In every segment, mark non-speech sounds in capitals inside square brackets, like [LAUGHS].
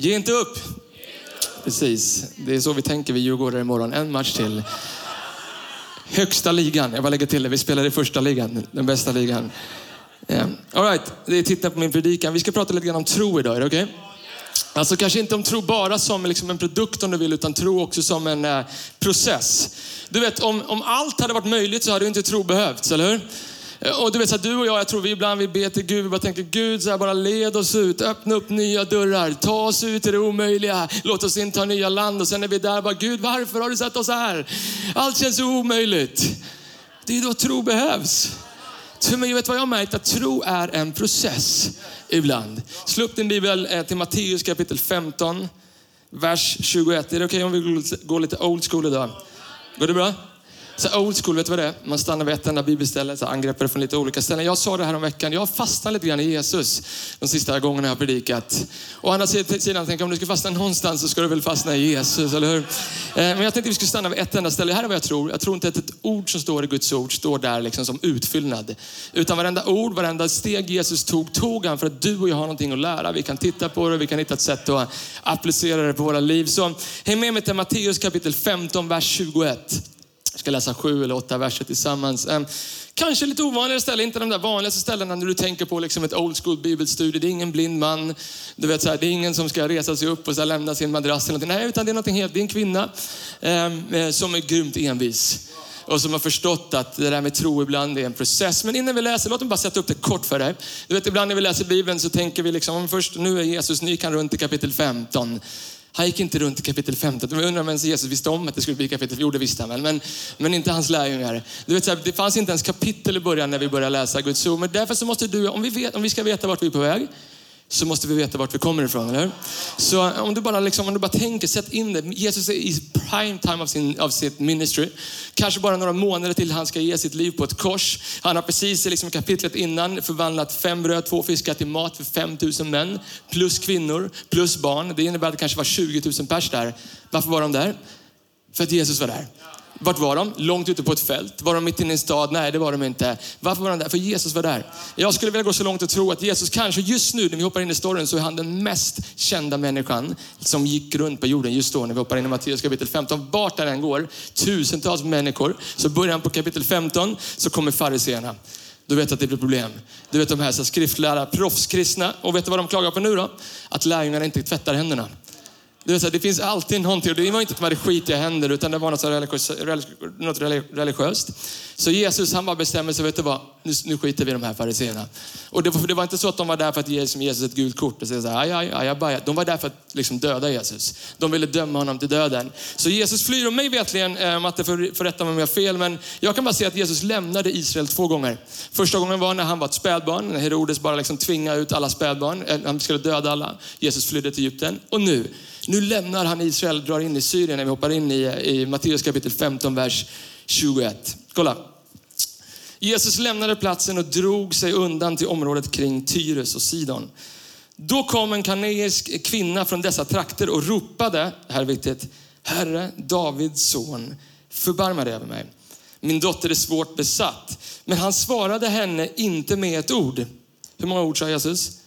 Ge inte upp. Precis, det är så vi tänker vi djurgårdare imorgon. En match till. Högsta ligan, jag bara lägger till det. Vi spelar i första ligan, den bästa ligan. Yeah. All right, det är titta på min predikan. Vi ska prata lite grann om tro idag, är det okej? Okay? Alltså kanske inte om tro bara som liksom en produkt om du vill, utan tro också som en eh, process. Du vet, om, om allt hade varit möjligt så hade inte tro behövts, eller hur? Eh, och du vet, så här, du och jag, jag tror vi ibland vi ber till Gud, vi bara tänker Gud, så här, bara led oss ut, öppna upp nya dörrar, ta oss ut i det omöjliga, låt oss inta nya land och sen är vi där bara, Gud varför har du satt oss här? Allt känns så omöjligt. Det är då tro behövs. Men jag vet vad jag har märkt? Att tro är en process ibland. Slå upp din bibel eh, till Matteus kapitel 15, vers 21. Är det okej okay om vi går lite old school idag? Går det bra? Så old school, vet du vad det är? Man stannar vid ett enda bibelställe, så angreppar det från lite olika ställen. Jag sa det här om veckan, jag fastnar lite grann i Jesus de sista gångerna jag har predikat. Å andra sidan, tänk om du ska fastna någonstans så ska du väl fastna i Jesus, eller hur? Eh, men jag tänkte vi skulle stanna vid ett enda ställe. Det här är vad jag tror. Jag tror inte att ett ord som står i Guds ord står där liksom som utfyllnad. Utan varenda ord, varenda steg Jesus tog, tog han för att du och jag har någonting att lära. Vi kan titta på det, vi kan hitta ett sätt att applicera det på våra liv. Så häng med mig till Matteus kapitel 15, vers 21. Ska läsa sju eller åtta verser tillsammans. Kanske lite ovanligare ställen, inte de där vanligaste ställena när du tänker på liksom ett old school bibelstudie. Det är ingen blind man, du vet, så här, det är ingen som ska resa sig upp och så här, lämna sin madrass. Eller någonting. Nej, utan det är någonting helt, det är en kvinna eh, som är grymt envis och som har förstått att det där med tro ibland är en process. Men innan vi läser, låt mig bara sätta upp det kort för dig. Du vet, ibland när vi läser Bibeln så tänker vi liksom, först nu är Jesus, ny, kan runt i kapitel 15. Han gick inte runt i kapitel 15. Jag undrar om ens Jesus visste om att det skulle bli kapitel 14. Jo, det visste han väl, men, men inte hans lärjungar. Du vet, så här, det fanns inte ens kapitel i början när vi började läsa Guds ord. Men därför så måste du, om vi, vet, om vi ska veta vart vi är på väg, så måste vi veta vart vi kommer ifrån, eller Så eh, om du bara, liksom, om du bara tänker, sätt in det. Jesus är i prime time av, sin, av sitt ministry. Kanske bara några månader till han ska ge sitt liv på ett kors. Han har precis liksom, i liksom, kapitlet innan förvandlat fem bröd, två fiskar till mat för 5000 män. Plus kvinnor, plus barn. Det innebär att det kanske var 20 000 pers där. Varför var de där? För att Jesus var där. Vart var de? Långt ute på ett fält. Var de mitt inne i en stad? Nej, det var de inte. Varför var de där? För Jesus var där. Jag skulle vilja gå så långt och tro att Jesus kanske just nu, när vi hoppar in i storyn, så är han den mest kända människan som gick runt på jorden just då, när vi hoppar in i Matteus kapitel 15. Vart där än går, tusentals människor. Så början på kapitel 15 så kommer fariseerna. Du vet att det blir problem. Du vet de här så skriftlärda proffskristna. Och vet du vad de klagar på nu då? Att lärjungarna inte tvättar händerna. Det, vill säga, det finns alltid någonting, och det var inte att de hade skitiga händer, utan det var något, religiöst, något religiöst. Så Jesus han bara bestämmer sig, vet du vad, nu, nu skiter vi i de här fariséerna. Och det, det var inte så att de var där för att ge Jesus ett gult kort och säga så här, aj, aj, aj, aj, De var där för att liksom döda Jesus. De ville döma honom till döden. Så Jesus flyr, och mig vetligen, eh, Matte får, får rätta mig om jag har fel, men jag kan bara säga att Jesus lämnade Israel två gånger. Första gången var när han var ett spädbarn, när Herodes bara liksom tvingade ut alla spädbarn. Eh, han skulle döda alla. Jesus flydde till Egypten. Och nu, nu lämnar han Israel och drar in i Syrien när vi hoppar in i, i Matteus kapitel 15, vers 21. Kolla. Jesus lämnade platsen och drog sig undan till området kring Tyrus och Sidon. Då kom en kaneisk kvinna från dessa trakter och ropade, här är viktigt, Herre, Davids son, förbarma dig över mig. Min dotter är svårt besatt. Men han svarade henne inte med ett ord. Hur många ord sa Jesus?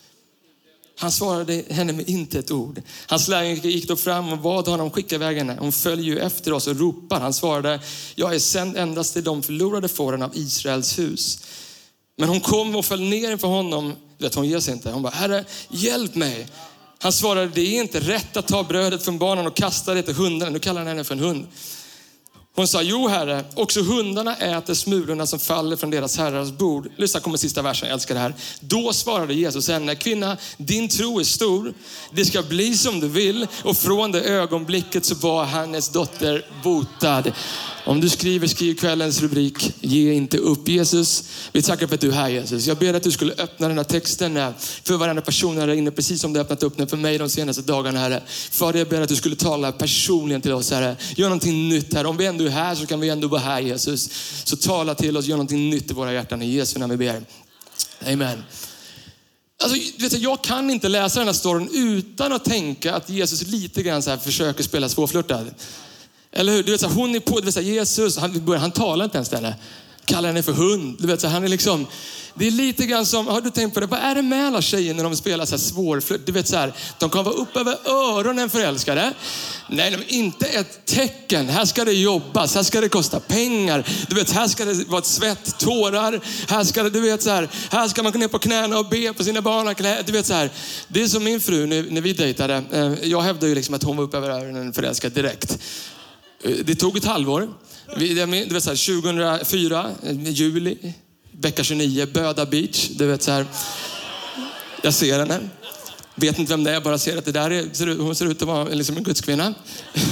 Han svarade henne med inte ett ord. Hans lärjungar gick då fram och bad honom skicka iväg henne. Hon följer ju efter oss och ropar. Han svarade, jag är sänd endast till de förlorade fåren av Israels hus. Men hon kom och föll ner inför honom. Vet, hon ger sig inte. Hon bara, Herre, hjälp mig. Han svarade, det är inte rätt att ta brödet från barnen och kasta det till hundarna. Nu kallar han henne för en hund. Hon sa, jo herre, också hundarna äter smulorna som faller från deras herrars bord. Lyssna, kommer sista versen, jag älskar det här. Då svarade Jesus henne, kvinna, din tro är stor. Det ska bli som du vill. Och från det ögonblicket så var hennes dotter botad. Om du skriver, skriv kvällens rubrik, ge inte upp. Jesus, vi tackar för att du är här Jesus. Jag ber att du skulle öppna den här texten eh, för varenda person här inne, precis som du har öppnat upp den för mig de senaste dagarna Herre. Fader, jag ber att du skulle tala personligen till oss Herre. Gör någonting nytt här. Om vi ändå är här så kan vi ändå vara här Jesus. Så tala till oss, gör någonting nytt i våra hjärtan. I Jesu namn vi ber. Amen. Alltså, vet du, jag kan inte läsa den här storyn utan att tänka att Jesus lite grann så här försöker spela svårflörtad. Eller hur? Du vet, så här, hon är på, du vet, så här, Jesus, han, han talar inte ens till henne. Kallar henne för hund. Du vet, så här, han är liksom, det är lite grann som, har du tänkt på det? Vad är det med alla tjejer när de spelar så här svårflört? Du vet så här, de kan vara upp över öronen förälskade. Nej, men inte ett tecken. Här ska det jobbas, här ska det kosta pengar. Du vet, här ska det vara ett svett, tårar. Här ska det, du vet så här, här ska man gå ner på knäna och be på sina barn. Du vet så här, det är som min fru när, när vi dejtade. Eh, jag hävdade ju liksom att hon var upp över öronen förälskad direkt. Eh, det tog ett halvår. Det var så här, 2004, eh, juli, vecka 29, Böda Beach. Du vet så här. Jag ser henne. Vet inte vem det är, bara ser att det där är, hon ser ut att vara liksom en gudskvinna. [LAUGHS]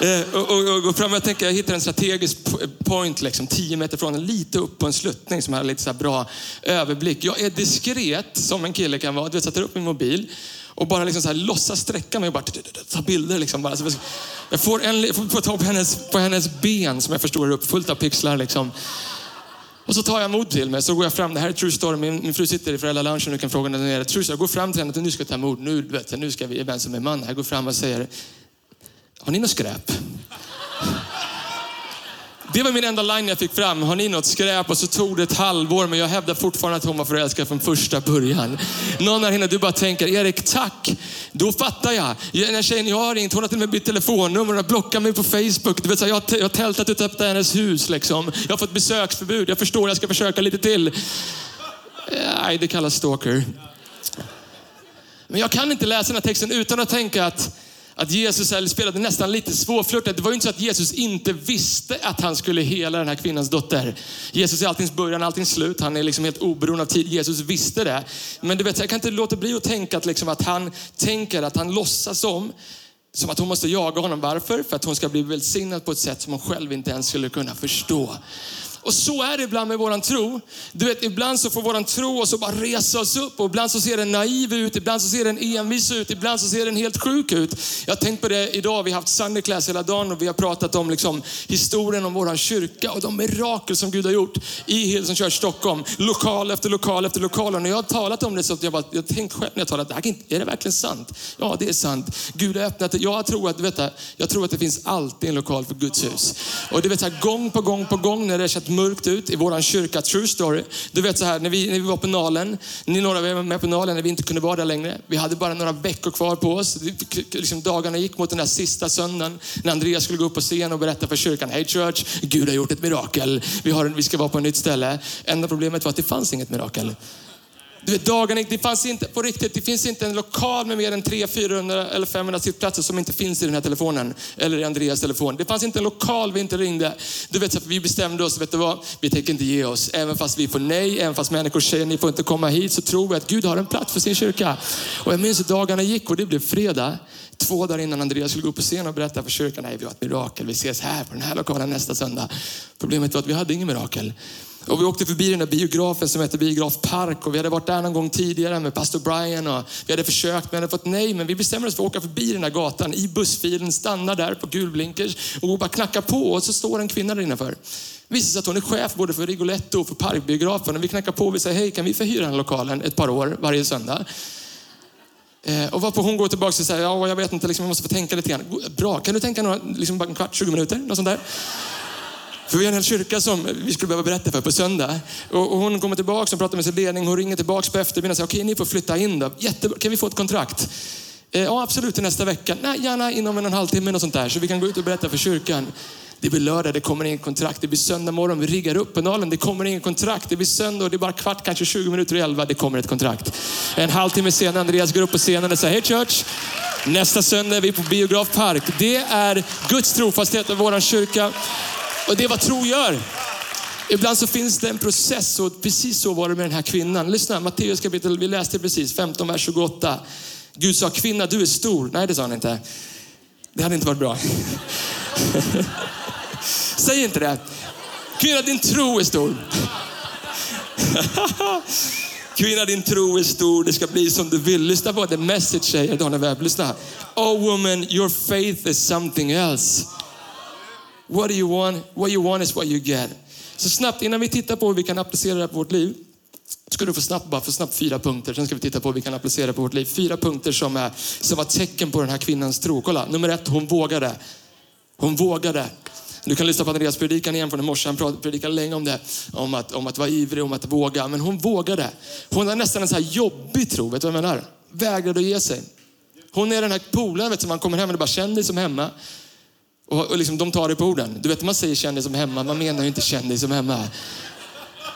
Eh, och, och, och, och går fram, jag tänker jag hittar en strategisk point, liksom, tio meter från lite upp på en sluttning som har lite så bra överblick. Jag är diskret som en kille kan vara. Du vet, sätter upp min mobil och bara liksom så här, låtsas sträcka mig och bara ta bilder. Liksom bara. jag får, en, får ta på hennes, på hennes ben som jag förstår är uppfullt av pixlar. Liksom. Och så tar jag mod till mig, så går jag fram. Det här är true story. Min, min fru sitter i föräldralunchen och kan fråga när det är true story. Jag går fram till henne och nu ska jag ta mod. Nu, vet, jag, nu ska vi, vem som är man. Jag går fram och säger, har ni något skräp? Det var min enda line jag fick fram. Har ni något skräp? Och så tog det ett halvår, men jag hävdar fortfarande att hon var förälskad från första början. Någon här inne, du bara tänker, Erik, tack. Då fattar jag. Den här tjejen jag har ringt, hon har till och med bytt telefonnummer och blockat mig på Facebook. Du vet, så jag, har, jag har tältat utanför hennes hus. Liksom. Jag har fått besöksförbud. Jag förstår, jag ska försöka lite till. Nej, det kallas stalker. Men jag kan inte läsa den här texten utan att tänka att att Jesus spelade nästan lite svårflörtat. Det var ju inte så att Jesus inte visste att han skulle hela den här kvinnans dotter. Jesus är alltings början, alltings slut. Han är liksom helt oberoende av tid. Jesus visste det. Men du vet, jag kan inte låta bli att tänka att, liksom att han tänker, att han låtsas om som att hon måste jaga honom. Varför? För att hon ska bli välsignad på ett sätt som hon själv inte ens skulle kunna förstå. Och så är det ibland med våran tro. Du vet, ibland så får våran tro oss att bara resa oss upp och ibland så ser den naiv ut, ibland så ser den envis ut, ibland så ser den helt sjuk ut. Jag har tänkt på det idag, vi har haft Sunday class hela dagen och vi har pratat om liksom historien om våran kyrka och de mirakel som Gud har gjort i Hillsong Church Stockholm. Lokal efter lokal efter lokal. Och när jag har talat om det så har jag, bara, jag tänkt själv när jag talat, är det verkligen sant? Ja, det är sant. Gud har öppnat det. Jag tror att, vet, du, jag tror att det finns alltid en lokal för Guds hus. Och det vet, jag, gång på gång på gång när det är så att mörkt ut i våran kyrka, true story. Du vet så här, när vi, när vi var på Nalen, ni några var med på Nalen när vi inte kunde vara där längre. Vi hade bara några veckor kvar på oss. Liksom dagarna gick mot den där sista söndagen när Andreas skulle gå upp på scen och berätta för kyrkan, hej church, Gud har gjort ett mirakel. Vi, har, vi ska vara på ett nytt ställe. Enda problemet var att det fanns inget mirakel. Du vet, dagarna, det fanns inte, på riktigt, det finns inte en lokal med mer än 300, 400 eller 500 sittplatser som inte finns i den här telefonen. Eller i Andreas telefon. Det fanns inte en lokal vi inte ringde. Du vet, så vi bestämde oss, vet du vad? Vi tänker inte ge oss. Även fast vi får nej, även fast människor säger ni får inte komma hit, så tror vi att Gud har en plats för sin kyrka. Och jag minns hur dagarna gick och det blev fredag. Två dagar innan Andreas skulle gå upp på scen och berätta för kyrkan, nej vi har ett mirakel, vi ses här på den här lokalen nästa söndag. Problemet var att vi hade ingen mirakel. Och vi åkte förbi den där biografen som heter Biograf Park och vi hade varit där någon gång tidigare med pastor Brian och vi hade försökt men hade fått nej. Men vi bestämde oss för att åka förbi den där gatan i bussfilen, stanna där på gulblinkers och bara knacka på och så står en kvinna där innanför. Det visar sig att hon är chef både för Rigoletto och för Parkbiografen. Och vi knackar på och vi säger, hej kan vi förhyra den lokalen ett par år varje söndag? Eh, och varpå hon går tillbaka och säger, ja jag vet inte, liksom, jag måste få tänka lite grann. Bra, kan du tänka några, liksom bara en kvart, 20 minuter? Något sånt där. För vi har en hel kyrka som vi skulle behöva berätta för på söndag. Och, och hon kommer tillbaka och pratar med sin ledning. Hon ringer tillbaka på eftermiddagen och säger, okej ni får flytta in då. Jättebra, kan vi få ett kontrakt? Eh, ja absolut till nästa vecka. Nej, gärna inom en, en halvtimme något sånt där. Så vi kan gå ut och berätta för kyrkan. Det blir lördag, det kommer ingen kontrakt. Det blir söndag morgon, vi riggar upp penalen. Det kommer ingen kontrakt. Det blir söndag och det är bara kvart, kanske 20 minuter i elva. Det kommer ett kontrakt. En halvtimme senare, Andreas går upp på scenen och säger, hej church. Nästa söndag är vi på Biograf Park. Det är Guds trofasthet och våran kyrka. Och det är vad tro gör. Ibland så finns det en process och precis så var det med den här kvinnan. Lyssna, Matteus kapitel, vi läste precis, 15, vers 28. Gud sa, kvinna du är stor. Nej, det sa han inte. Det hade inte varit bra. [LAUGHS] Säg inte det. Kvinna, din tro är stor. [LAUGHS] Kvinna, din tro är stor. Det ska bli som du vill. Lyssna på The Message säger, Daniel Webb. Lyssna. Oh woman, your faith is something else. What do you want? What you want is what you get. Så snabbt, innan vi tittar på hur vi kan applicera det här på vårt liv, ska du få snabbt, bara för snabbt fyra punkter. Sen ska vi titta på hur vi kan applicera det på vårt liv. Fyra punkter som, är, som var tecken på den här kvinnans tro. Kolla, nummer ett, hon vågade. Hon vågade. Du kan lyssna på Andreas predikan igen från i morse. Han predikade länge om det. Om att, om att vara ivrig, om att våga. Men hon vågade. Hon har nästan en så här jobbig tro. Vet du vad jag menar? Vägrade att ge sig. Hon är den här polaren vet du, man kommer hem och det bara känner dig som hemma. Och, och liksom, de tar dig på orden. Du vet, man säger känn dig som hemma. Man menar ju inte känn dig som hemma.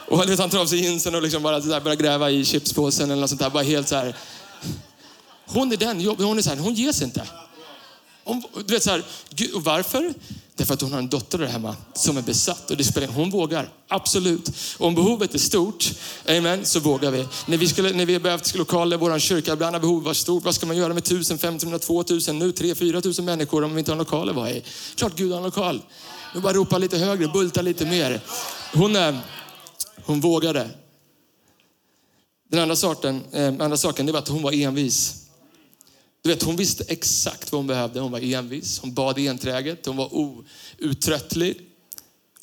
Och vet, han tar av sig jeansen och liksom bara så börjar gräva i chipspåsen eller något sånt där. Bara helt så här. Hon är den, hon är så här, hon ger sig inte. Om, du vet så här, varför? Därför att hon har en dotter där hemma som är besatt och det spelar Hon vågar, absolut. Och om behovet är stort, amen, så vågar vi. När vi, skulle, när vi behövt lokaler, vår kyrka, ibland har behovet varit stort. Vad ska man göra med 1000, 1500, 2000, nu 3 4000 människor om vi inte har lokaler? Vad är? Klart Gud har en lokal. Nu bara ropa lite högre, bulta lite mer. Hon, eh, hon vågade. Den andra, sorten, eh, andra saken det var att hon var envis. Du vet, hon visste exakt vad hon behövde. Hon var envis, hon bad enträget, hon var outtröttlig.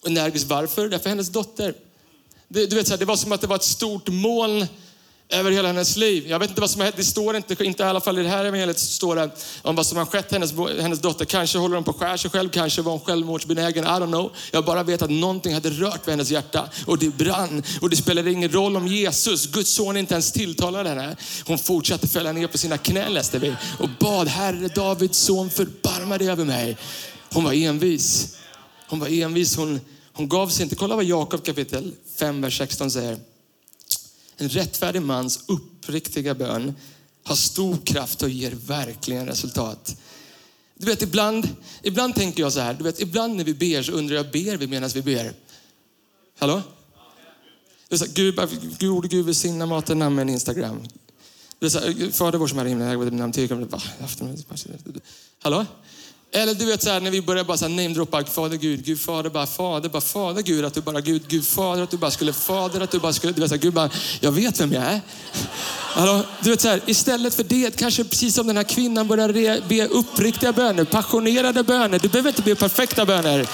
Energisk. Varför? Därför hennes dotter. Det, du vet, så här, det var som att det var ett stort moln över hela hennes liv. Jag vet inte vad som har hänt. Det står inte, inte i alla fall i det här evangeliet, står det om vad som har skett hennes, hennes dotter. Kanske håller hon på att skära sig själv, kanske var hon självmordsbenägen. I don't know. Jag bara vet att någonting hade rört vid hennes hjärta och det brann. Och det spelade ingen roll om Jesus, Guds son, inte ens tilltalade henne. Hon fortsatte fälla ner på sina knän läste vi och bad, Herre Davids son förbarma dig över mig. Hon var envis. Hon var envis. Hon, hon gav sig inte. Kolla vad Jakob kapitel 5, vers 16 säger. En rättfärdig mans uppriktiga bön har stor kraft och ger verkligen resultat. Du vet, ibland, ibland tänker jag så här, du vet, ibland när vi ber så undrar jag, ber vi medan vi ber? Hallå? Det är så, Gud, Gud, Gud välsigna maten, namn, Instagram. Det är så, Fader vår som är i himlen, namn till. Hallå? Eller du vet så här, när vi börjar bara namedroppa Fader Gud, Gud Fader, bara Fader, bara Fader Gud, att du bara Gud, Gud Fader, att du bara skulle Fader, att du bara skulle, du vet så här, Gud bara, jag vet vem jag är. Alltså, du vet så här, istället för det, kanske precis som den här kvinnan börjar be uppriktiga böner, passionerade böner. Du behöver inte be perfekta böner.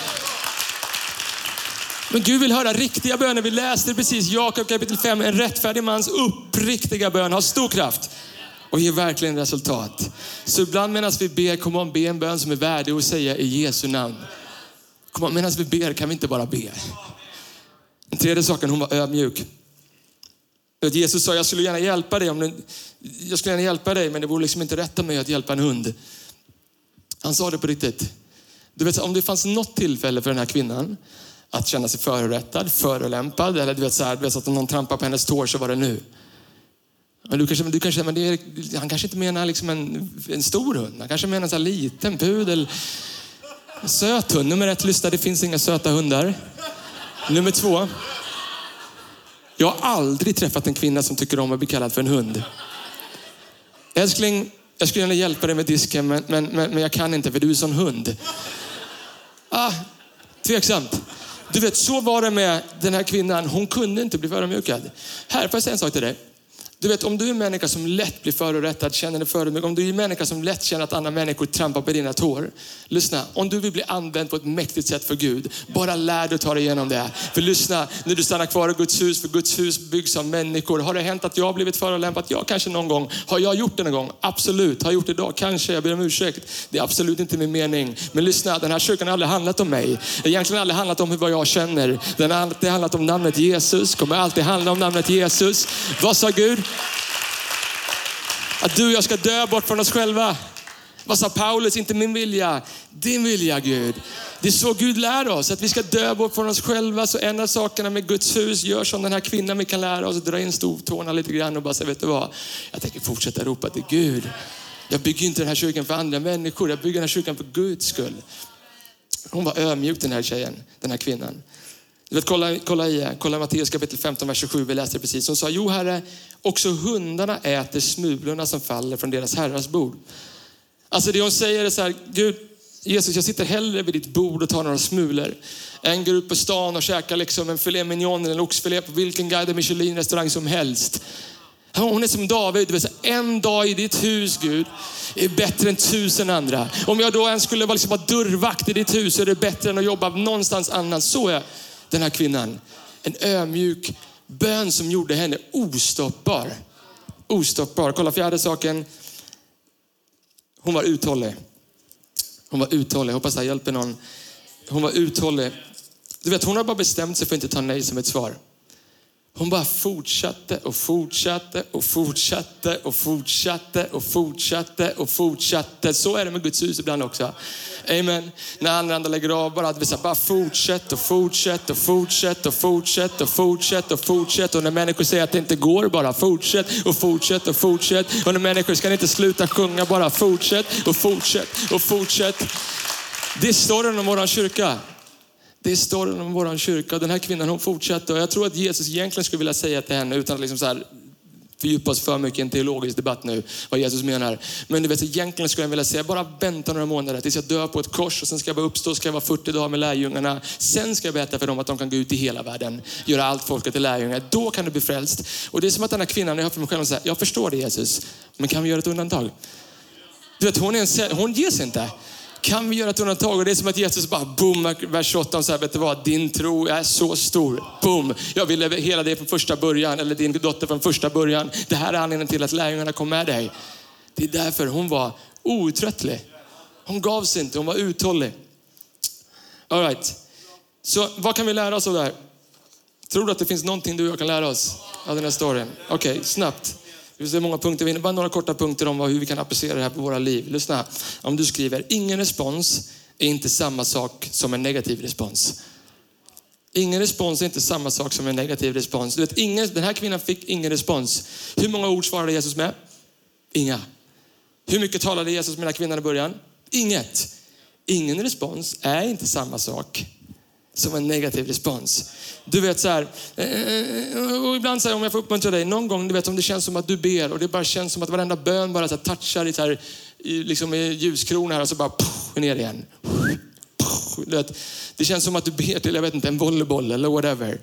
Men Gud vill höra riktiga böner. Vi läste precis Jakob kapitel 5. En rättfärdig mans uppriktiga bön har stor kraft och ger verkligen resultat. Så ibland medan vi ber, kom on, be en bön som är värdig att säga i Jesu namn. Kom on, medan vi ber kan vi inte bara be. Den tredje saken, hon var ödmjuk. Jesus sa, jag skulle gärna hjälpa dig, om du, jag skulle gärna hjälpa dig men det vore liksom inte rätt av mig att hjälpa en hund. Han sa det på riktigt. Du vet, om det fanns något tillfälle för den här kvinnan att känna sig förorättad, förolämpad eller du vet, så här, du vet, att om någon trampar på hennes tår så var det nu. Du kanske, du kanske, men är, han kanske inte menar liksom en, en stor hund. Han kanske menar en liten pudel. Söt hund. Nummer ett, lyssna, det finns inga söta hundar. Nummer två. Jag har aldrig träffat en kvinna som tycker om att bli kallad för en hund. Älskling, jag skulle gärna hjälpa dig med disken, men, men, men, men jag kan inte för du är sån hund. Ah, tveksamt. Du vet, så var det med den här kvinnan. Hon kunde inte bli förödmjukad. Här, får jag säga en sak till dig? Du vet, om du är en människa som lätt blir förorättad, känner dig förödmjukad, om du är en människa som lätt känner att andra människor trampar på dina tår. Lyssna, om du vill bli använd på ett mäktigt sätt för Gud, bara lär dig att ta dig igenom det. För lyssna, när du stannar kvar i Guds hus, för Guds hus byggs av människor. Har det hänt att jag har blivit förolämpad? Ja, kanske någon gång. Har jag gjort det någon gång? Absolut. Har jag gjort det idag? Kanske. Jag ber om ursäkt. Det är absolut inte min mening. Men lyssna, den här kyrkan har aldrig handlat om mig. Det har egentligen aldrig handlat om vad jag känner. Den har alltid handlat om namnet Jesus. Kommer alltid handla om namnet Jesus. Vad sa Gud? Att du och jag ska dö bort från oss själva. Vad sa Paulus? Inte min vilja, din vilja Gud. Det är så Gud lär oss, att vi ska dö bort från oss själva. Så en av sakerna med Guds hus, gör som den här kvinnan vi kan lära oss, dra in stortårna lite grann och bara säga, vet du vad? Jag tänker fortsätta ropa till Gud. Jag bygger inte den här kyrkan för andra människor, jag bygger den här kyrkan för Guds skull. Hon var ödmjuk den här tjejen, den här kvinnan. Vet, kolla, kolla, i, kolla Matteus kapitel 15, vers 27, vi läste precis. Hon sa, jo herre, också hundarna äter smulorna som faller från deras herrars bord. Alltså det hon säger är så här, Gud, Jesus, jag sitter hellre vid ditt bord och tar några smulor än går ut på stan och käkar liksom en filé mignon eller en oxfilé på vilken guide Michelin-restaurang som helst. Hon är som David, vill säga, en dag i ditt hus Gud är bättre än tusen andra. Om jag då ens skulle vara, liksom, dörrvakt i ditt hus så är det bättre än att jobba någonstans annars. Så är den här kvinnan. En ödmjuk bön som gjorde henne ostoppbar. Ostoppbar. Kolla fjärde saken. Hon var uthållig. Hon var uthållig. Jag hoppas det här hjälper någon. Hon var uthållig. Du vet, hon har bara bestämt sig för att inte ta nej som ett svar. Hon bara fortsatte och fortsatte och fortsatte och fortsatte och fortsatte och fortsatte. Så är det med Guds hus ibland också. Amen. När andra andra lägger av, bara, att bara fortsätt och fortsätt och fortsätt och fortsätt och fortsätt och fortsätt. Och när människor säger att det inte går, bara fortsätt och fortsätt och fortsätt. Och när människor ska inte sluta sjunga, bara fortsätt och fortsätt och fortsätt. Det är storyn om våran kyrka. Det är storyn om vår kyrka. Den här kvinnan hon fortsatte och jag tror att Jesus egentligen skulle vilja säga till henne utan att liksom så här fördjupa oss för mycket i en teologisk debatt nu, vad Jesus menar. Men du vet, egentligen skulle jag vilja säga, bara vänta några månader tills jag dör på ett kors och sen ska jag bara uppstå, ska jag vara 40 dagar med lärjungarna. Sen ska jag berätta för dem att de kan gå ut i hela världen, göra allt folket till lärjungar. Då kan du bli frälst. Och det är som att den här kvinnan, jag hör för mig själv, säger, jag förstår det Jesus, men kan vi göra ett undantag? Du vet, hon, är en, hon ger sig inte. Kan vi göra ett undantag? Och det är som att Jesus bara, boom, vers 28, så här, vet du vad? Din tro är så stor. Boom! Jag vill hela det från första början, eller din dotter från första början. Det här är anledningen till att lärjungarna kom med dig. Det är därför hon var outtröttlig. Hon gav sig inte, hon var uthållig. All right. Så vad kan vi lära oss av det här? Tror du att det finns någonting du och jag kan lära oss av den här storyn? Okej, okay, snabbt. Vi ser många punkter, vi bara några korta punkter om hur vi kan applicera det här på våra liv. Lyssna, om du skriver, ingen respons är inte samma sak som en negativ respons. Ingen respons är inte samma sak som en negativ respons. Du vet, ingen, den här kvinnan fick ingen respons. Hur många ord svarade Jesus med? Inga. Hur mycket talade Jesus med den här kvinnan i början? Inget. Ingen respons är inte samma sak som en negativ respons. Du vet så här, eh, eh, eh, och ibland så här, om jag får uppmuntra dig, någon gång du vet om det känns som att du ber och det bara känns som att varenda bön bara så här, touchar i, så här, i, liksom i ljuskronor här och så bara puff, ner igen. Du vet, det känns som att du ber till, jag vet inte, en volleyboll eller whatever.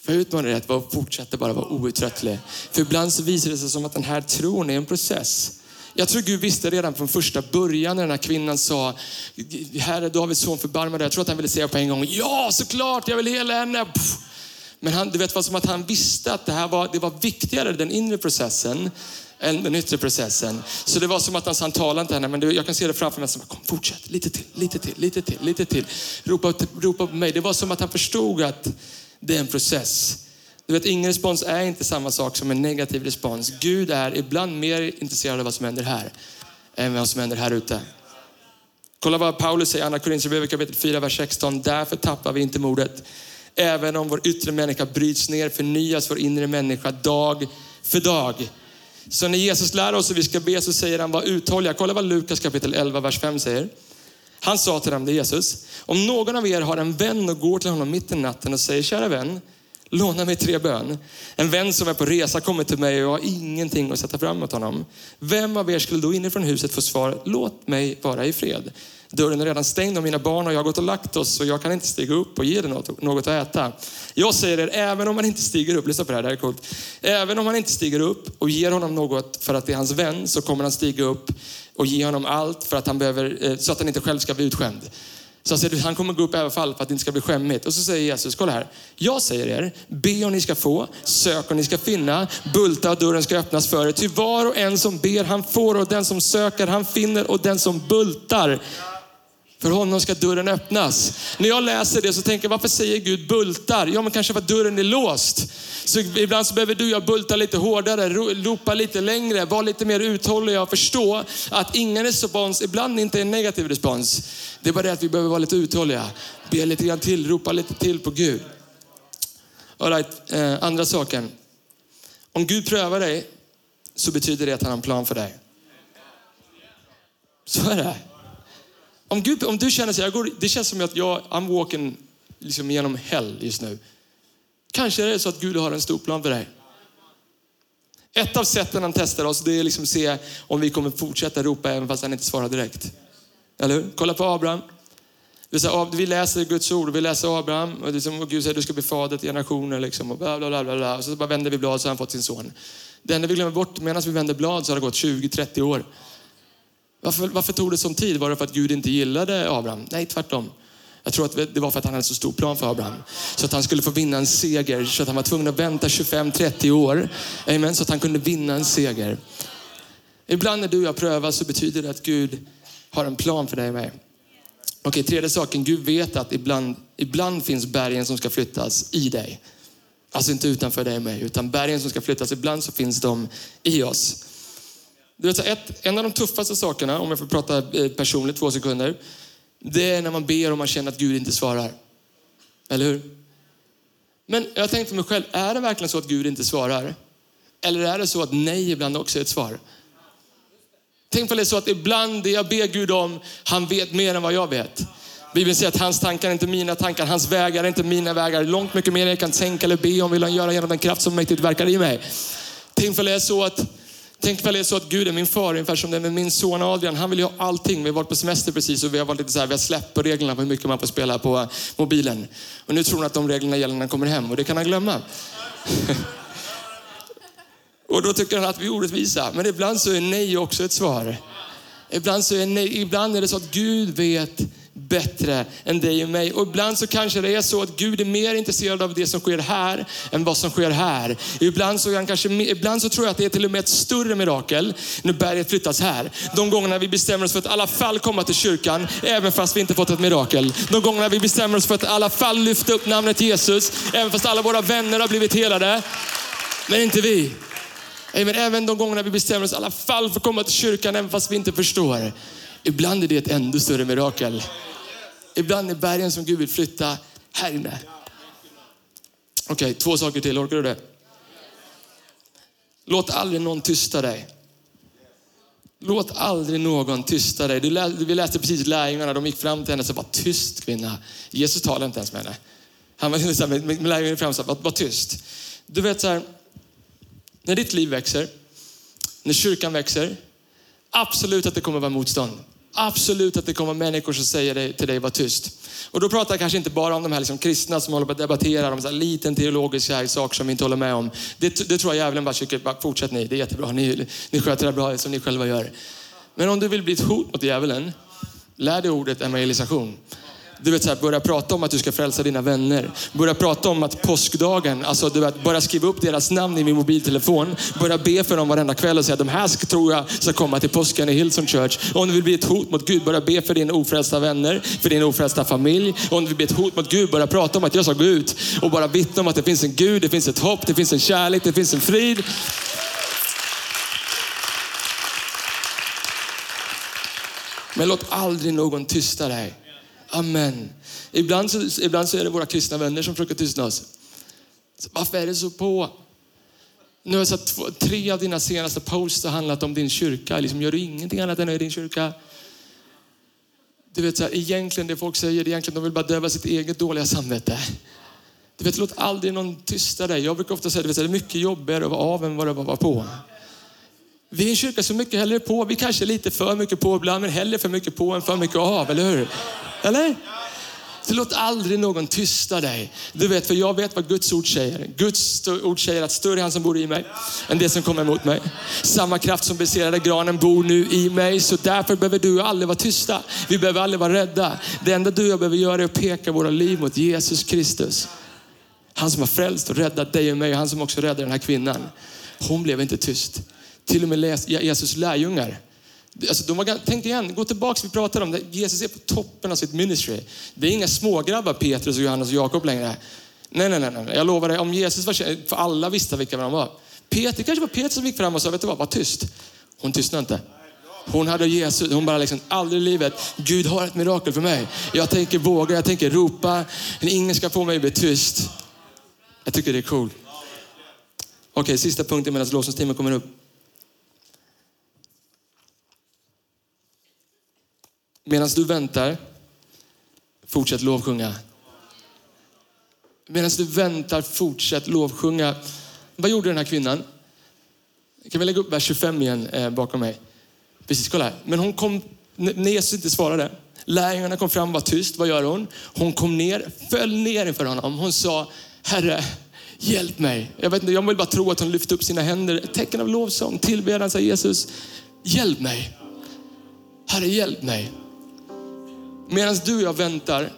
För jag utmanar dig att fortsätta bara vara outtröttlig. För ibland så visar det sig som att den här tron är en process. Jag tror Gud visste redan från första början när den här kvinnan sa, Herre Davids son förbarma dig. Jag tror att han ville säga på en gång, ja såklart, jag vill hela henne. Men han, du vet vad som att han visste att det här var, det var viktigare, den inre processen, än den yttre processen. Så det var som att han, han talade inte henne, men jag kan se det framför mig. Som, Kom, fortsätt, lite till, lite till, lite till, lite till. Ropa, ropa på mig. Det var som att han förstod att det är en process. Du vet, ingen respons är inte samma sak som en negativ respons. Gud är ibland mer intresserad av vad som händer här än vad som händer här ute. Kolla vad Paulus säger i Andra Korinthierbrevet kapitel 4, vers 16. Därför tappar vi inte modet. Även om vår yttre människa bryts ner förnyas vår inre människa dag för dag. Så när Jesus lär oss hur vi ska be så säger han var uthålliga. Kolla vad Lukas kapitel 11, vers 5 säger. Han sa till dem, det är Jesus, om någon av er har en vän och går till honom mitt i natten och säger, kära vän, låna mig tre bön. En vän som är på resa kommer till mig och jag har ingenting att sätta fram mot honom. Vem av er skulle då inifrån huset få svar, låt mig vara i fred. Dörren är redan stängd och mina barn och jag har gått och lagt oss och jag kan inte stiga upp och ge dig något, något att äta. Jag säger er, även om man inte stiger upp, lyssna på det här, det här är coolt. Även om man inte stiger upp och ger honom något för att det är hans vän så kommer han stiga upp och ge honom allt för att han behöver, eh, så att han inte själv ska bli utskämd. Så han säger, han kommer gå upp i alla fall för att det inte ska bli skämmigt. Och så säger Jesus, kolla här. Jag säger er, be och ni ska få, sök och ni ska finna, bulta och dörren ska öppnas för er. Ty var och en som ber han får och den som söker han finner och den som bultar för honom ska dörren öppnas. När jag läser det så tänker jag, varför säger Gud bultar? Ja, men kanske för att dörren är låst. Så ibland så behöver du och jag bulta lite hårdare, ropa lite längre, vara lite mer uthålliga och förstå att ingen respons ibland inte är en negativ respons. Det är bara det att vi behöver vara lite uthålliga. Be lite grann till, ropa lite till på Gud. All right, eh, andra saken. Om Gud prövar dig så betyder det att han har en plan för dig. Så är det. Om, Gud, om du känner så jag går, det känns som att jag, I'm walking liksom genom hell just nu. Kanske är det så att Gud har en stor plan för dig. Ett av sätten han testar oss, det är liksom att se om vi kommer fortsätta ropa även fast han inte svarar direkt. Eller hur? Kolla på Abraham. Vi läser Guds ord vi läser Abraham och, det är som, och Gud säger du ska bli fader till generationer. Liksom, och, bla, bla, bla, bla. och så bara vänder vi blad så har han fått sin son. Det enda vi glömmer bort medan vi vänder blad så har det gått 20-30 år. Varför, varför tog det sån tid? Var det för att Gud inte gillade Abraham? Nej, tvärtom. Jag tror att det var för att han hade så stor plan för Abraham. Så att han skulle få vinna en seger. Så att han var tvungen att vänta 25-30 år. Amen, så att han kunde vinna en seger. Ibland när du och jag prövas så betyder det att Gud har en plan för dig och mig. Okej, tredje saken. Gud vet att ibland, ibland finns bergen som ska flyttas i dig. Alltså inte utanför dig och mig, utan bergen som ska flyttas. Ibland så finns de i oss. Du vet, ett, en av de tuffaste sakerna, om jag får prata eh, personligt två sekunder, det är när man ber och man känner att Gud inte svarar. Eller hur? Men jag tänkte för mig själv, är det verkligen så att Gud inte svarar? Eller är det så att nej ibland också är ett svar? Tänk på det så att ibland det jag ber Gud om, han vet mer än vad jag vet. Bibeln säger att hans tankar är inte mina tankar, hans vägar är inte mina vägar. Långt mycket mer än jag kan tänka eller be om vill han göra genom den kraft som mäktigt verkar i mig. Tänk på det är så att Tänk väl det är så att Gud är min far, ungefär som det är med min son Adrian. Han vill ju ha allting. Vi har varit på semester precis och vi har varit lite så här, vi har släppt på reglerna på hur mycket man får spela på eh, mobilen. Och nu tror han att de reglerna gäller när han kommer hem och det kan han glömma. [LAUGHS] och då tycker han att vi är orättvisa. Men ibland så är nej också ett svar. Ibland, så är nej, ibland är det så att Gud vet bättre än dig och mig. Och ibland så kanske det är så att Gud är mer intresserad av det som sker här än vad som sker här. Ibland så, han kanske, ibland så tror jag att det är till och med ett större mirakel när berget flyttas här. De gångerna vi bestämmer oss för att i alla fall komma till kyrkan, även fast vi inte fått ett mirakel. De gångerna vi bestämmer oss för att i alla fall lyfta upp namnet Jesus, även fast alla våra vänner har blivit helade. Men inte vi. Även de gångerna vi bestämmer oss i alla fall för att komma till kyrkan, även fast vi inte förstår. Ibland är det ett ännu större mirakel. Ibland är bergen som Gud vill flytta här inne. Okej, okay, två saker till. Orkar du det? Låt aldrig någon tysta dig. Låt aldrig någon tysta dig. vi läste precis lärjungarna, de gick fram till henne och sa, var tyst kvinna. Jesus talade inte ens med henne. Han var så här, med, lärjungarna fram och sa, var, var tyst. Du vet så här, när ditt liv växer, när kyrkan växer, absolut att det kommer att vara motstånd. Absolut att det kommer människor som säger till dig, var tyst. Och då pratar jag kanske inte bara om de här liksom kristna som håller på att debattera om en liten teologisk sak som vi inte håller med om. Det, det tror jag djävulen bara tycker, fortsätt ni, det är jättebra, ni, ni sköter det bra som ni själva gör. Men om du vill bli ett hot mot djävulen, lär dig ordet evangelisation. Du vet, så här, börja prata om att du ska frälsa dina vänner. Börja prata om att påskdagen, alltså du vet, börja skriva upp deras namn i min mobiltelefon. Börja be för dem varenda kväll och säga att de här ska, tror jag ska komma till påsken i Hillsong Church. Om du vill bli ett hot mot Gud, börja be för dina ofrälsta vänner, för din ofrälsta familj. Om du vill bli ett hot mot Gud, börja prata om att jag ska gå ut och bara vittna om att det finns en Gud, det finns ett hopp, det finns en kärlek, det finns en frid. Men låt aldrig någon tysta dig. Amen. Ibland så, ibland så är det våra kristna vänner som försöker tystna oss. Så varför är det så på? Nu har jag sett två, tre av dina senaste posts har handlat om din kyrka. Liksom, gör du ingenting annat än i din kyrka? Du vet, så här, egentligen det folk säger, det är egentligen de vill bara döva sitt eget dåliga samvete. Du vet, låt aldrig någon tysta dig. Jag brukar ofta säga att det är mycket jobbigare att vara av än vad det var på. Vi är en kyrka som mycket hellre på. Vi kanske är lite för mycket på ibland, men hellre för mycket på än för mycket av, eller hur? Eller? Så låt aldrig någon tysta dig. Du vet, för jag vet vad Guds ord säger. Guds ord säger att större är han som bor i mig än det som kommer emot mig. Samma kraft som besegrade granen bor nu i mig. Så därför behöver du aldrig vara tysta. Vi behöver aldrig vara rädda. Det enda du och jag behöver göra är att peka våra liv mot Jesus Kristus. Han som har frälst och räddat dig och mig och han som också räddade den här kvinnan. Hon blev inte tyst. Till och med Jesus lärjungar Alltså, de var, tänk igen, gå tillbaka, vi pratade om det. Jesus är på toppen av sitt ministry. Det är inga smågrabbar, Petrus, och Johannes och Jakob längre. Nej, nej, nej, nej. Jag lovar dig, om Jesus var känd, för alla visste vilka de var. Peter, kanske var Peter som gick fram och sa, vet du vad, var tyst. Hon tystnade inte. Hon hade Jesus, hon bara liksom, aldrig i livet, Gud har ett mirakel för mig. Jag tänker våga, jag tänker ropa, men ingen ska få mig att bli tyst. Jag tycker det är cool. Okej, okay, sista punkten medan lovsångsteamet kommer upp. Medan du väntar, fortsätt lovsjunga. Medan du väntar, fortsätt lovsjunga. Vad gjorde den här kvinnan? Kan vi lägga upp vers 25 igen eh, bakom mig? Precis, kolla här. Men hon kom när Jesus inte svarade, lärjungarna kom fram, och var tyst. Vad gör hon? Hon kom ner, föll ner inför honom. Hon sa, Herre, hjälp mig. Jag, vet inte, jag vill bara tro att hon lyfte upp sina händer, ett tecken av lovsång, tillbedjan, sa Jesus, hjälp mig. Herre, hjälp mig. Medan du och jag väntar,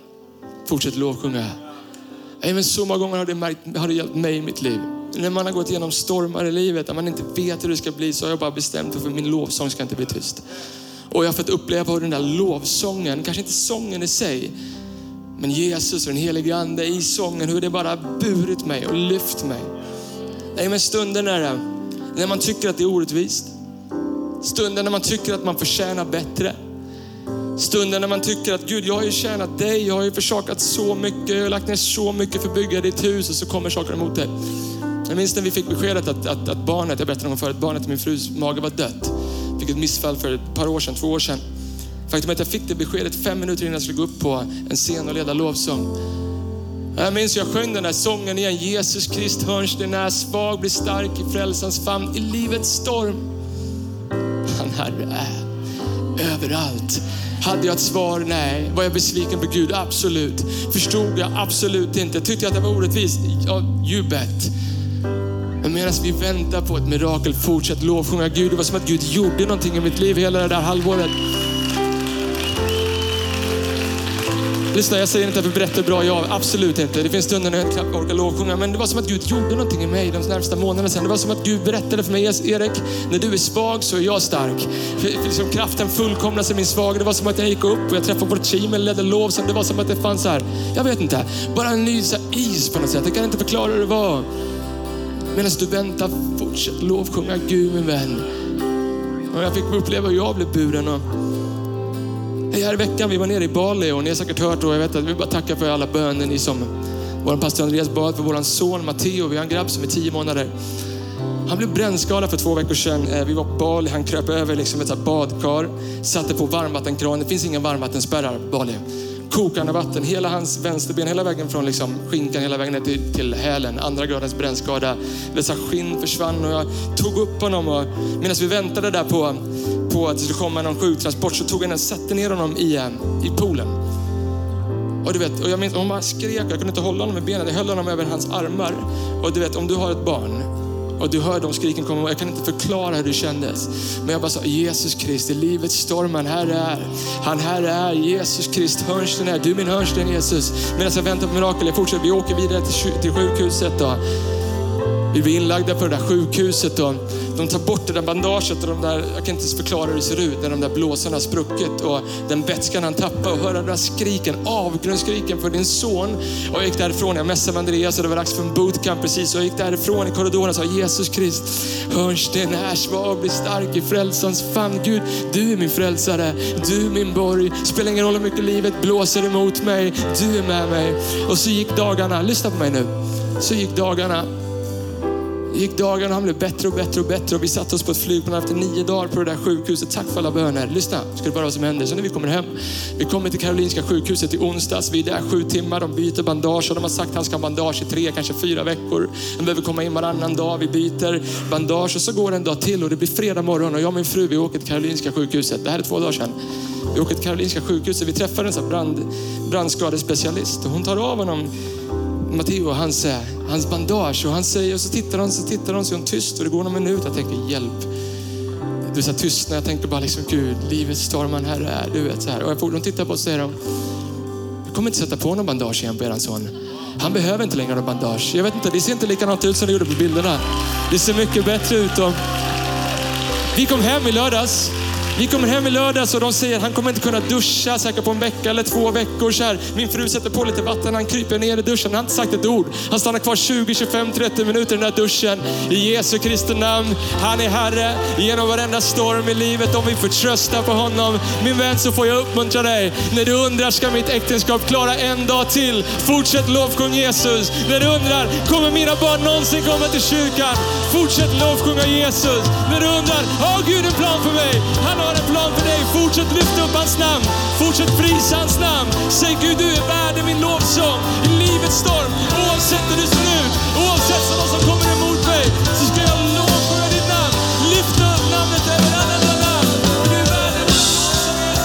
fortsätt lovsjunga. Även så många gånger har det, märkt, har det hjälpt mig i mitt liv. När man har gått igenom stormar i livet, när man inte vet hur det ska bli, så har jag bara bestämt mig för min lovsång ska inte bli tyst. Och jag har fått uppleva hur den där lovsången, kanske inte sången i sig, men Jesus och den helige Ande i sången, hur det bara burit mig och lyft mig. Nej, men stunden när, när man tycker att det är orättvist. Stunden när man tycker att man förtjänar bättre. Stunden när man tycker att Gud, jag har ju tjänat dig, jag har ju försakat så mycket, jag har lagt ner så mycket för att bygga ditt hus och så kommer saker emot dig. Jag minns när vi fick beskedet att, att, att barnet, jag berättade någon gång förut, barnet i min frus mage var dött. Fick ett missfall för ett par år sedan, två år sedan. Faktum är att jag fick det beskedet fem minuter innan jag skulle gå upp på en scen och leda lovsång. Jag minns jag sjöng den där sången igen. Jesus Krist hörnsten är svag, blir stark i frälsans famn i livets storm. Han Herre är överallt. Hade jag ett svar? Nej. Var jag besviken på Gud? Absolut. Förstod jag? Absolut inte. Tyckte jag att det var orättvist? Ja, you bet. Men medan vi väntar på ett mirakel, fortsätt lovsjunga Gud. Det var som att Gud gjorde någonting i mitt liv hela det där halvåret. Lyssna, jag säger inte att vi berättar bra, jag absolut inte. Det finns stunder när jag knappt orkar lovsjunga, men det var som att Gud gjorde någonting i mig de närmsta månaderna sedan. Det var som att Gud berättade för mig, Erik, när du är svag så är jag stark. För, för liksom, kraften fullkomnas i min svaghet. Det var som att jag gick upp och jag träffade vårt team och ledde lov. Det var som att det fanns här, jag vet inte, bara en ny så här, is på något sätt. Jag kan inte förklara hur det var. Medan du väntar, fortsätt lovsjunga Gud min vän. Och jag fick uppleva hur jag blev buren. Och här i veckan, vi var nere i Bali och ni har säkert hört och jag vet att vi bara tackar för alla böner ni som vår pastor Andreas bad för vår son Matteo. Vi har en grabb som är tio månader. Han blev brännskadad för två veckor sedan. Eh, vi var på Bali, han kröp över liksom ett badkar, satte på varmvattenkran. Det finns inga varmvattenspärrar på Bali. Kokande vatten, hela hans vänsterben, hela vägen från liksom skinkan hela vägen ner till, till hälen. Andra gradens brännskada. Dessa skinn försvann och jag tog upp honom och medan vi väntade där på på att det skulle komma någon sjuktransport så tog jag och satte ner honom i, eh, i poolen. Och du vet, och jag minns, hon bara skrek, jag kunde inte hålla honom med benen. Jag höll honom över hans armar. Och du vet, om du har ett barn och du hör de skriken komma, jag kan inte förklara hur det kändes. Men jag bara sa, Jesus Krist, i livets storm, han här är. Han här är, Jesus Krist, hörnsten är. Du är min hörnsten Jesus. Medan jag väntar på mirakel, jag fortsätter, vi åker vidare till, till sjukhuset. Då. Vi blir inlagda på det där sjukhuset och de tar bort det där bandaget och de där, jag kan inte ens förklara hur det ser ut när de där blåsorna har spruckit och den vätskan han tappar och höra de där skriken, avgrundsskriken för din son. Och jag gick därifrån, jag messade med Andreas och det var dags för en bootcamp precis. Och jag gick därifrån i korridoren och sa Jesus Krist, hörnsten är svag, bli stark i frälsans famn. Gud, du är min frälsare, du är min borg. Spelar ingen roll hur mycket livet blåser emot mig, du är med mig. Och så gick dagarna, lyssna på mig nu. Så gick dagarna gick dagarna han blev bättre och bättre och bättre och vi satte oss på ett flygplan efter nio dagar på det där sjukhuset. Tack för alla böner. Lyssna, ska du bara vad som händer. Så när vi kommer hem, vi kommer till Karolinska sjukhuset i onsdags. Vi är där sju timmar, de byter bandage och de har sagt att han ska ha bandage i tre, kanske fyra veckor. Han behöver komma in varannan dag, vi byter bandage och så går det en dag till och det blir fredag morgon och jag och min fru vi åker till Karolinska sjukhuset. Det här är två dagar sedan. Vi åker till Karolinska sjukhuset, vi träffar en sån brand, brandskadespecialist och hon tar av honom Matteo hans, hans bandage och han säger, och så tittar han, så tittar han, så är hon tyst och det går någon minut. Jag tänker hjälp. Du är tyst när jag tänker bara liksom Gud, livets storman, här är, du vet så här. Och jag får, de tittar på och säger de, jag kommer inte sätta på någon bandage igen på eran son. Han behöver inte längre någon bandage. Jag vet inte, det ser inte likadant ut som det gjorde på bilderna. Det ser mycket bättre ut. Och... Vi kom hem i lördags vi kommer hem i lördags och de säger att han kommer inte kunna duscha säkert på en vecka eller två veckor. Så här. Min fru sätter på lite vatten, han kryper ner i duschen. Han har inte sagt ett ord. Han stannar kvar 20, 25, 30 minuter i den där duschen. I Jesu Kristi namn. Han är Herre genom varenda storm i livet. Om vi förtröstar på honom. Min vän så får jag uppmuntra dig. När du undrar, ska mitt äktenskap klara en dag till? Fortsätt lovsjung Jesus. När du undrar, kommer mina barn någonsin komma till kyrkan? Fortsätt lovsjunga Jesus. När du undrar, har Gud en plan för mig? Han har en plan för dig. Fortsätt lyfta upp hans namn. Fortsätt prisa hans namn. Säg Gud, du är värd min lovsång i livets storm. Oavsett hur det ser ut, oavsett vad som kommer emot mig, så ska jag lovsjunga ditt namn. Lyft upp namnet över alla andra namn. Du är värd min lovsång,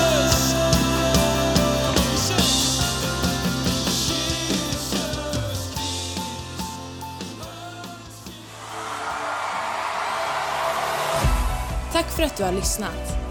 Jesus. Tack för att du har lyssnat.